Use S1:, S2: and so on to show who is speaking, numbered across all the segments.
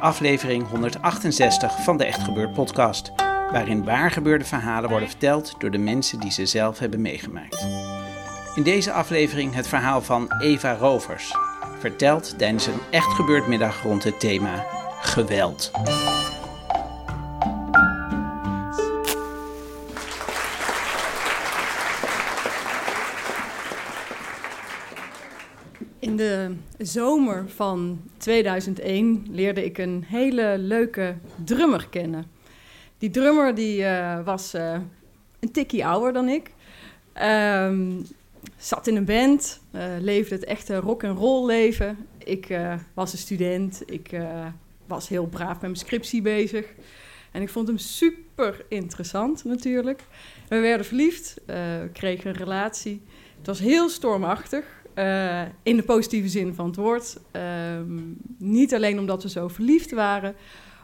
S1: Aflevering 168 van de Echt Gebeurd podcast, waarin waargebeurde verhalen worden verteld door de mensen die ze zelf hebben meegemaakt. In deze aflevering het verhaal van Eva Rovers, verteld tijdens een Echt Gebeurd middag rond het thema geweld.
S2: Zomer van 2001 leerde ik een hele leuke drummer kennen. Die drummer die, eh, was eh, een tikkie ouder dan ik. Ehm, zat in een band, eh, leefde het echte rock and roll leven. Ik was een student, ik was heel braaf met mijn scriptie bezig. En ik vond hem super interessant natuurlijk. We werden verliefd, kregen een relatie. Het was heel stormachtig. Eh, in de positieve zin van het woord. Ehm, niet alleen omdat we zo verliefd waren,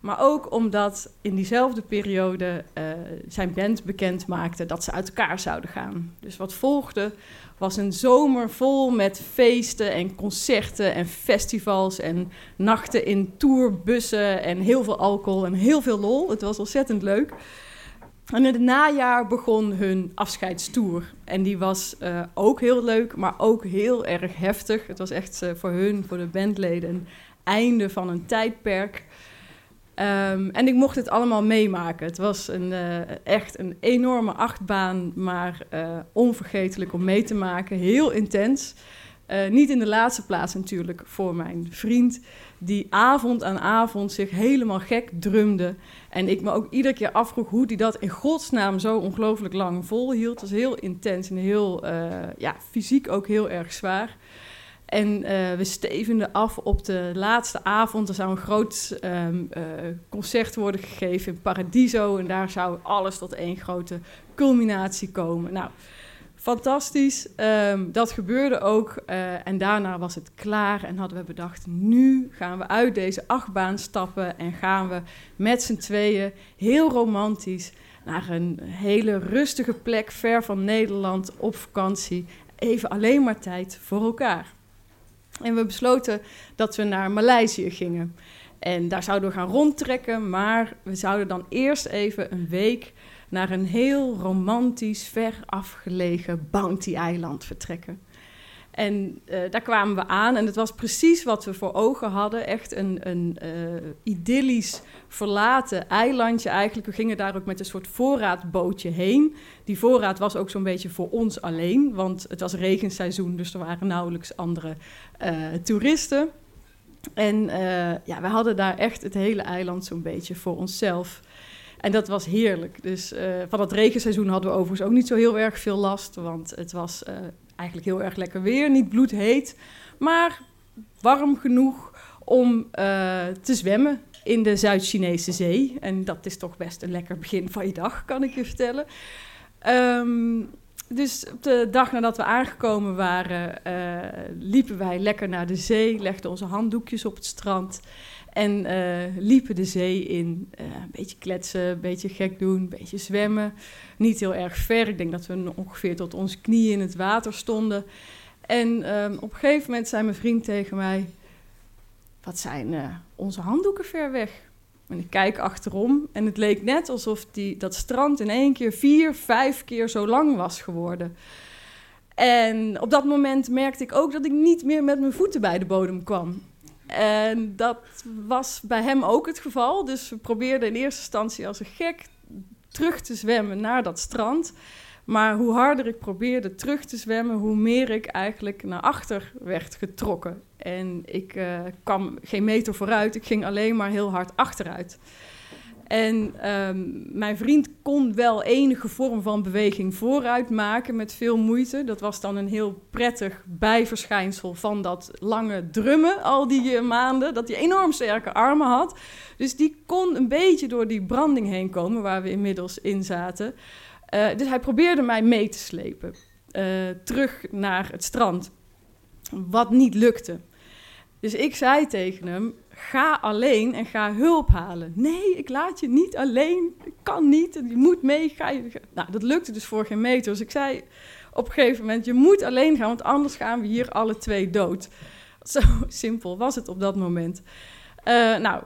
S2: maar ook omdat in diezelfde periode eh, zijn band bekend maakte dat ze uit elkaar zouden gaan. Dus wat volgde was een zomer vol met feesten en concerten en festivals en nachten in tourbussen en heel veel alcohol en heel veel lol. Het was ontzettend leuk. En in het najaar begon hun afscheidstour. En die was eh, ook heel leuk, maar ook heel erg heftig. Het was echt eh, voor hun, voor de bandleden, een einde van een tijdperk. Ehm, en ik mocht het allemaal meemaken. Het was een, eh, echt een enorme achtbaan, maar onvergetelijk om mee te maken. Heel intens. Niet in de laatste plaats natuurlijk voor mijn vriend, die avond aan avond zich helemaal gek drumde. En ik me ook iedere keer afvroeg hoe hij dat in godsnaam zo ongelooflijk lang volhield. Het was heel intens en heel, eh, ja, fysiek ook heel erg zwaar. En eh, we stevenden af op de laatste avond. Er zou een groot ehm, eh, concert worden gegeven in Paradiso. En daar zou alles tot één grote culminatie komen. Nou, fantastisch. Ehm, dat gebeurde ook. eh, en daarna was het klaar. En hadden we bedacht, nu gaan we uit deze achtbaan stappen. En gaan we met z'n tweeën, heel romantisch, naar een hele rustige plek ver van Nederland op vakantie. Even alleen maar tijd voor elkaar. En we besloten dat we naar Maleisië gingen. En daar zouden we gaan rondtrekken, maar we zouden dan eerst even een week naar een heel romantisch, ver afgelegen Bounty-eiland vertrekken. En eh, daar kwamen we aan en het was precies wat we voor ogen hadden. Echt een, een eh, idyllisch verlaten eilandje eigenlijk. We gingen daar ook met een soort voorraadbootje heen. Die voorraad was ook zo'n beetje voor ons alleen, want het was regenseizoen, dus er waren nauwelijks andere eh, toeristen. En ja, we hadden daar echt het hele eiland zo'n beetje voor onszelf. En dat was heerlijk. Dus eh, van het regenseizoen hadden we overigens ook niet zo heel erg veel last, want het was eh, eigenlijk heel erg lekker weer, niet bloedheet, maar warm genoeg om eh, te zwemmen in de Zuid-Chinese zee. En dat is toch best een lekker begin van je dag, kan ik je vertellen. Ehm, dus op de dag nadat we aangekomen waren, liepen wij lekker naar de zee, legden onze handdoekjes op het strand en eh, liepen de zee in. Eh, een beetje kletsen, een beetje gek doen, een beetje zwemmen. Niet heel ererg ver. Ik denk dat we ongeveer tot onze knieën in het water stonden. En ehm, op een gegeven moment zei mijn vriend tegen mij: Wat zijn eh, onze handdoeken ver weg? En ik kijk achterom en het leek net alsof die, dat strand in één keer vier, vijf keer zo lang was geworden. En op dat moment merkte ik ook dat ik niet meer met mijn voeten bij de bodem kwam. En dat was bij hem ook het geval. Dus we probeerden in eerste instantie als een gek terug te zwemmen naar dat strand. Maar hoe harder ik probeerde terug te zwemmen, hoe meer ik eigenlijk naar achter werd getrokken. En ik uh, kwam geen meter vooruit, ik ging alleen maar heel hard achteruit. En ehm, mijn vriend kon wel enige vorm van beweging vooruit maken met veel moeite. Dat was dan een heel prettig bijverschijnsel van dat lange drummen al die uh, maanden. Dat hij enorm sterke armen had. Dus die kon een beetje door die branding heen komen waar we inmiddels in zaten. Uh, dus hij probeerde mij mee te slepen. Uh, terug naar het strand. Wat niet lukte. Dus ik zei tegen hem: ga alleen en ga hulp halen. Nee, ik laat je niet alleen. Ik kan niet. Je moet mee. Ga je... Nou, dat lukte dus voor geen meter. Dus ik zei op een gegeven moment: je moet alleen gaan, want anders gaan we hier alle twee dood. Zo simpel was het op dat moment. Uh, nou,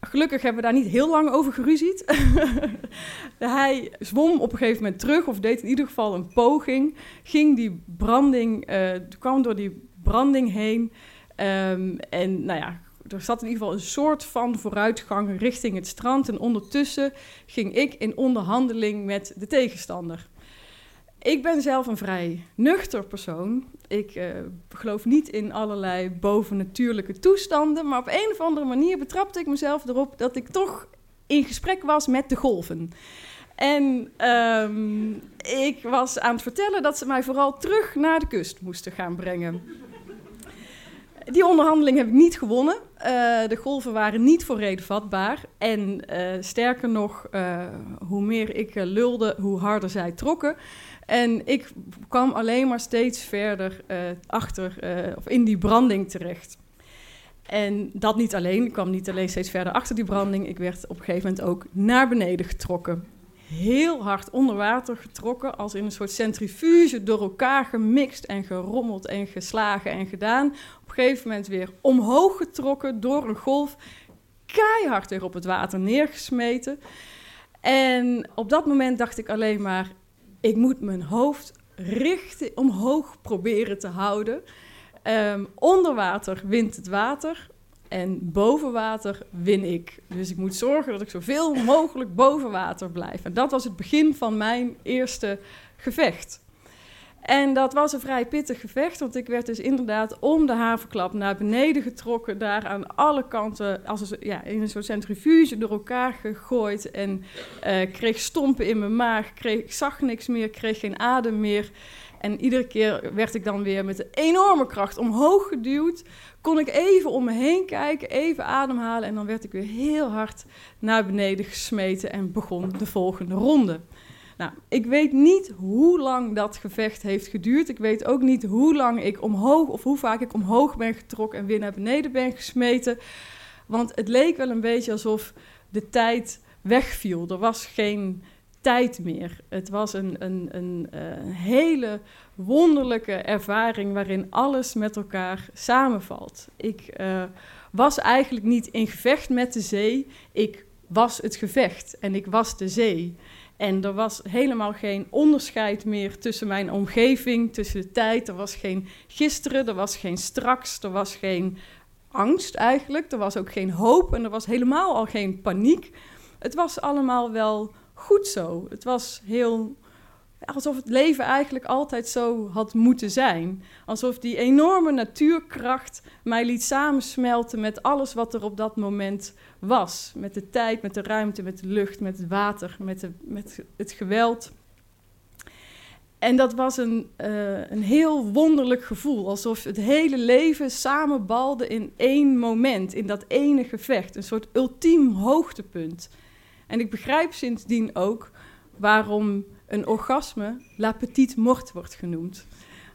S2: Gelukkig hebben we daar niet heel lang over geruzied. hij zwom op een gegeven moment terug, of deed in ieder geval een poging. Ging die branding, uh, kwam door die branding heen. Um, en nou ja, er zat in ieder geval een soort van vooruitgang richting het strand. En ondertussen ging ik in onderhandeling met de tegenstander. Ik ben zelf een vrij nuchter persoon. Ik uh, geloof niet in allerlei bovennatuurlijke toestanden. Maar op een of andere manier betrapte ik mezelf erop dat ik toch in gesprek was met de golven. En um, ik was aan het vertellen dat ze mij vooral terug naar de kust moesten gaan brengen. Die onderhandeling heb ik niet gewonnen. Uh, de golven waren niet voor reden vatbaar. En uh, sterker nog, uh, hoe meer ik lulde, hoe harder zij trokken. En ik kwam alleen maar steeds verder achter, of in die branding terecht. En dat niet alleen. Ik kwam niet alleen steeds verder achter die branding. Ik werd op een gegeven moment ook naar beneden getrokken heel hard onder water getrokken, als in een soort centrifuge door elkaar gemixt en gerommeld en geslagen en gedaan. Op een gegeven moment weer omhoog getrokken door een golf, keihard weer op het water neergesmeten. En op dat moment dacht ik alleen maar, ik moet mijn hoofd richten, omhoog proberen te houden. Um, onder water wint het water. En boven water win ik. Dus ik moet zorgen dat ik zoveel mogelijk boven water blijf. En dat was het begin van mijn eerste gevecht. En dat was een vrij pittig gevecht, want ik werd dus inderdaad om de haverklap naar beneden getrokken, daar aan alle kanten als een, ja, in een soort centrifuge door elkaar gegooid en uh, kreeg stompen in mijn maag, kreeg, ik zag niks meer, kreeg geen adem meer. En iedere keer werd ik dan weer met een enorme kracht omhoog geduwd. Kon ik even om me heen kijken, even ademhalen. En dan werd ik weer heel hard naar beneden gesmeten en begon de volgende ronde. Nou, ik weet niet hoe lang dat gevecht heeft geduurd. Ik weet ook niet hoe lang ik omhoog of hoe vaak ik omhoog ben getrokken en weer naar beneden ben gesmeten. Want het leek wel een beetje alsof de tijd wegviel. Er was geen tijd meer. Het was een, een, een, eh, hele wonderlijke ervaring waarin alles met elkaar samenvalt. Ik uh, was eigenlijk niet in gevecht met de zee, ik was het gevecht en ik was de zee. En er was helemaal geen onderscheid meer tussen mijn omgeving, tussen de tijd. Er was geen gisteren, er was geen straks, er was geen angst eigenlijk. Er was ook geen hoop en er was helemaal al geen paniek. Het was allemaal wel goed zo. Het was heel alsof het leven eigenlijk altijd zo had moeten zijn. Alsof die enorme natuurkracht mij liet samensmelten met alles wat er op dat moment was. Met de tijd, met de ruimte, met de lucht, met het water, met, de, met het geweld. En dat was een, uh, een heel wonderlijk gevoel. Alsof het hele leven samenbalde in één moment, in dat ene gevecht. Een soort ultiem hoogtepunt. En ik begrijp sindsdien ook waarom een orgasme la petite mort wordt genoemd.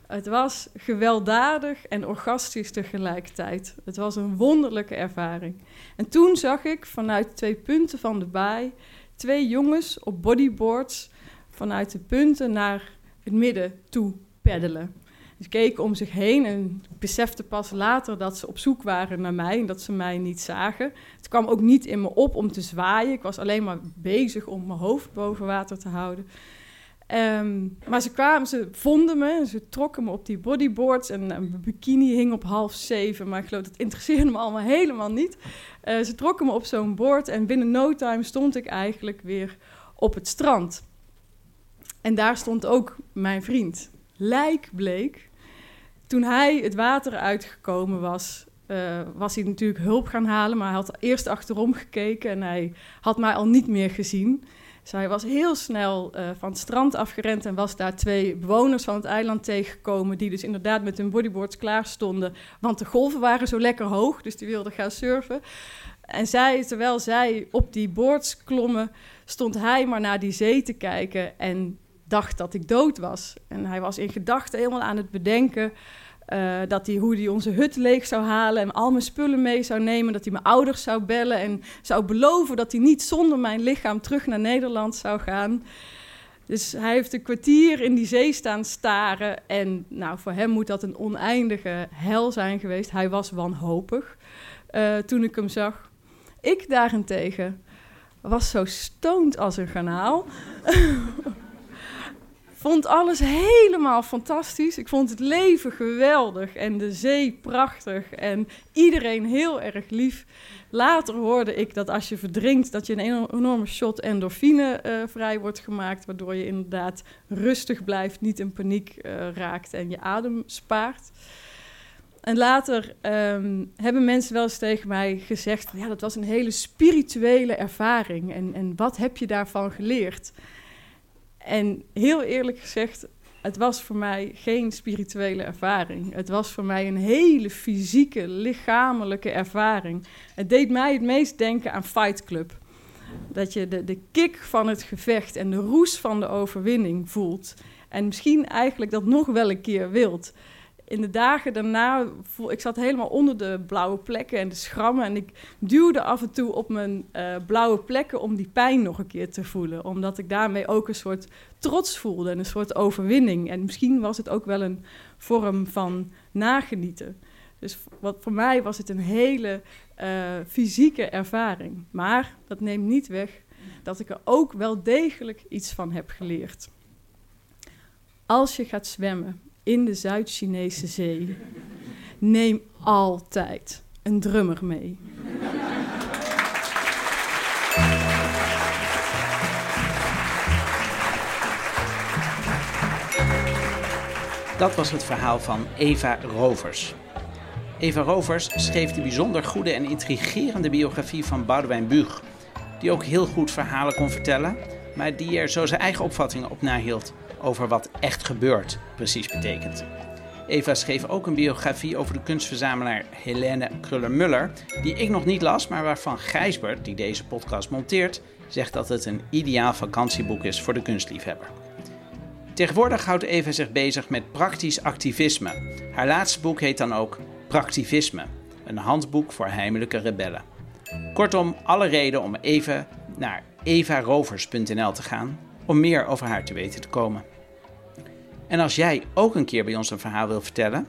S2: Het was gewelddadig en orgastisch tegelijkertijd. Het was een wonderlijke ervaring. En toen zag ik vanuit twee punten van de baai twee jongens op bodyboards vanuit de punten naar het midden toe peddelen. Ze keken om zich heen en besefte pas later dat ze op zoek waren naar mij en dat ze mij niet zagen. Het kwam ook niet in me op om te zwaaien. Ik was alleen maar bezig om mijn hoofd boven water te houden. Um, maar ze kwamen, ze vonden me, ze trokken me op die bodyboards en mijn bikini hing op half zeven, maar ik geloof dat interesseerde me allemaal helemaal niet. Uh, ze trokken me op zo'n board en binnen no time stond ik eigenlijk weer op het strand. En daar stond ook mijn vriend, lijkbleek. Toen hij het water uitgekomen was, uh, was hij natuurlijk hulp gaan halen. Maar hij had eerst achterom gekeken en hij had mij al niet meer gezien. Dus hij was heel snel uh, van het strand afgerend en was daar twee bewoners van het eiland tegengekomen. Die dus inderdaad met hun bodyboards klaar stonden. Want de golven waren zo lekker hoog, dus die wilden gaan surfen. En zij, terwijl zij op die boards klommen, stond hij maar naar die zee te kijken en dacht dat ik dood was. En hij was in gedachten helemaal aan het bedenken uh, dat hij, hoe hij onze hut leeg zou halen en al mijn spullen mee zou nemen. Dat hij mijn ouders zou bellen en zou beloven dat hij niet zonder mijn lichaam terug naar Nederland zou gaan. Dus hij heeft een kwartier in die zee staan staren. En nou, voor hem moet dat een oneindige hel zijn geweest. Hij was wanhopig uh, toen ik hem zag. Ik daarentegen was zo stoned als een garnaal. vond alles helemaal fantastisch. Ik vond het leven geweldig en de zee prachtig en iedereen heel erg lief. Later hoorde ik dat als je verdrinkt, dat je een enorme shot endorfine uh, vrij wordt gemaakt, waardoor je inderdaad rustig blijft, niet in paniek uh, raakt en je adem spaart. En later um, hebben mensen wel eens tegen mij gezegd: ja, dat was een hele spirituele ervaring. En, en wat heb je daarvan geleerd? En heel eerlijk gezegd, het was voor mij geen spirituele ervaring. Het was voor mij een hele fysieke, lichamelijke ervaring. Het deed mij het meest denken aan Fight Club. Dat je de, de kick van het gevecht en de roes van de overwinning voelt. En misschien eigenlijk dat nog wel een keer wilt in de dagen daarna, voel, ik zat helemaal onder de blauwe plekken en de schrammen. En ik duwde af en toe op mijn uh, blauwe plekken om die pijn nog een keer te voelen. Omdat ik daarmee ook een soort trots voelde en een soort overwinning. En misschien was het ook wel een vorm van nagenieten. Dus wat, voor mij was het een hele uh, fysieke ervaring. Maar dat neemt niet weg dat ik er ook wel degelijk iets van heb geleerd. Als je gaat zwemmen in de Zuid-Chinese zee. Neem altijd een drummer mee.
S1: Dat was het verhaal van Eva Rovers. Eva Rovers schreef de bijzonder goede en intrigerende biografie van Boudewijn Buug, die ook heel goed verhalen kon vertellen, maar die er zo zijn eigen opvattingen op nahield over wat echt gebeurt precies betekent. Eva schreef ook een biografie over de kunstverzamelaar Helene Kruller-Muller, die ik nog niet las, maar waarvan Gijsbert, die deze podcast monteert, zegt dat het een ideaal vakantieboek is voor de kunstliefhebber. Tegenwoordig houdt Eva zich bezig met praktisch activisme. Haar laatste boek heet dan ook Praktivisme, een handboek voor heimelijke rebellen. Kortom, alle reden om even naar evarovers.nl te gaan om meer over haar te weten te komen. En als jij ook een keer bij ons een verhaal wil vertellen,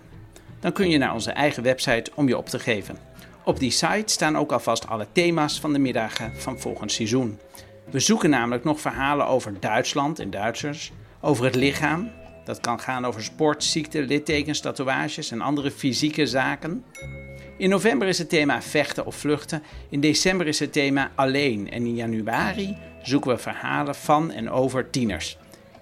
S1: dan kun je naar onze eigen website om je op te geven. Op die site staan ook alvast alle thema's van de middagen van volgend seizoen. We zoeken namelijk nog verhalen over Duitsland en Duitsers, over het lichaam. Dat kan gaan over sport, ziekte, littekens, tatoeages en andere fysieke zaken. In november is het thema vechten of vluchten. In december is het thema alleen. En in januari zoeken we verhalen van en over tieners.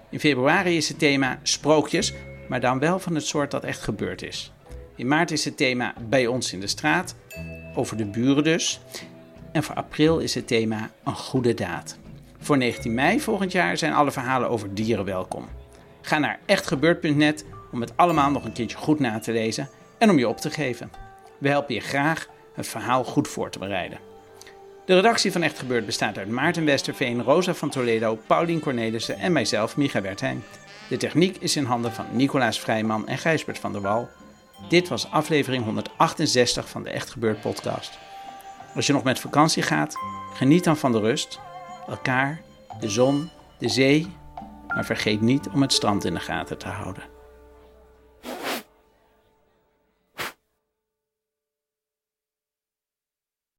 S1: In februari is het thema sprookjes, maar dan wel van het soort dat echt gebeurd is. In maart is het thema bij ons in de straat, over de buren dus. En voor april is het thema een goede daad. Voor 19 mei volgend jaar zijn alle verhalen over dieren welkom. Ga naar echtgebeurd.net om het allemaal nog een keertje goed na te lezen en om je op te geven. We helpen je graag het verhaal goed voor te bereiden. De redactie van Echt Gebeurd bestaat uit Maarten Westerveen, Rosa van Toledo, Paulien Cornelissen en mijzelf, Micha Wertheim. De techniek is in handen van Nicolaas Vrijman en Gijsbert van der Wal. Dit was aflevering 168 van de Echt Gebeurd podcast. Als je nog met vakantie gaat, geniet dan van de rust, elkaar, de zon, de zee, maar vergeet niet om het strand in de gaten te houden.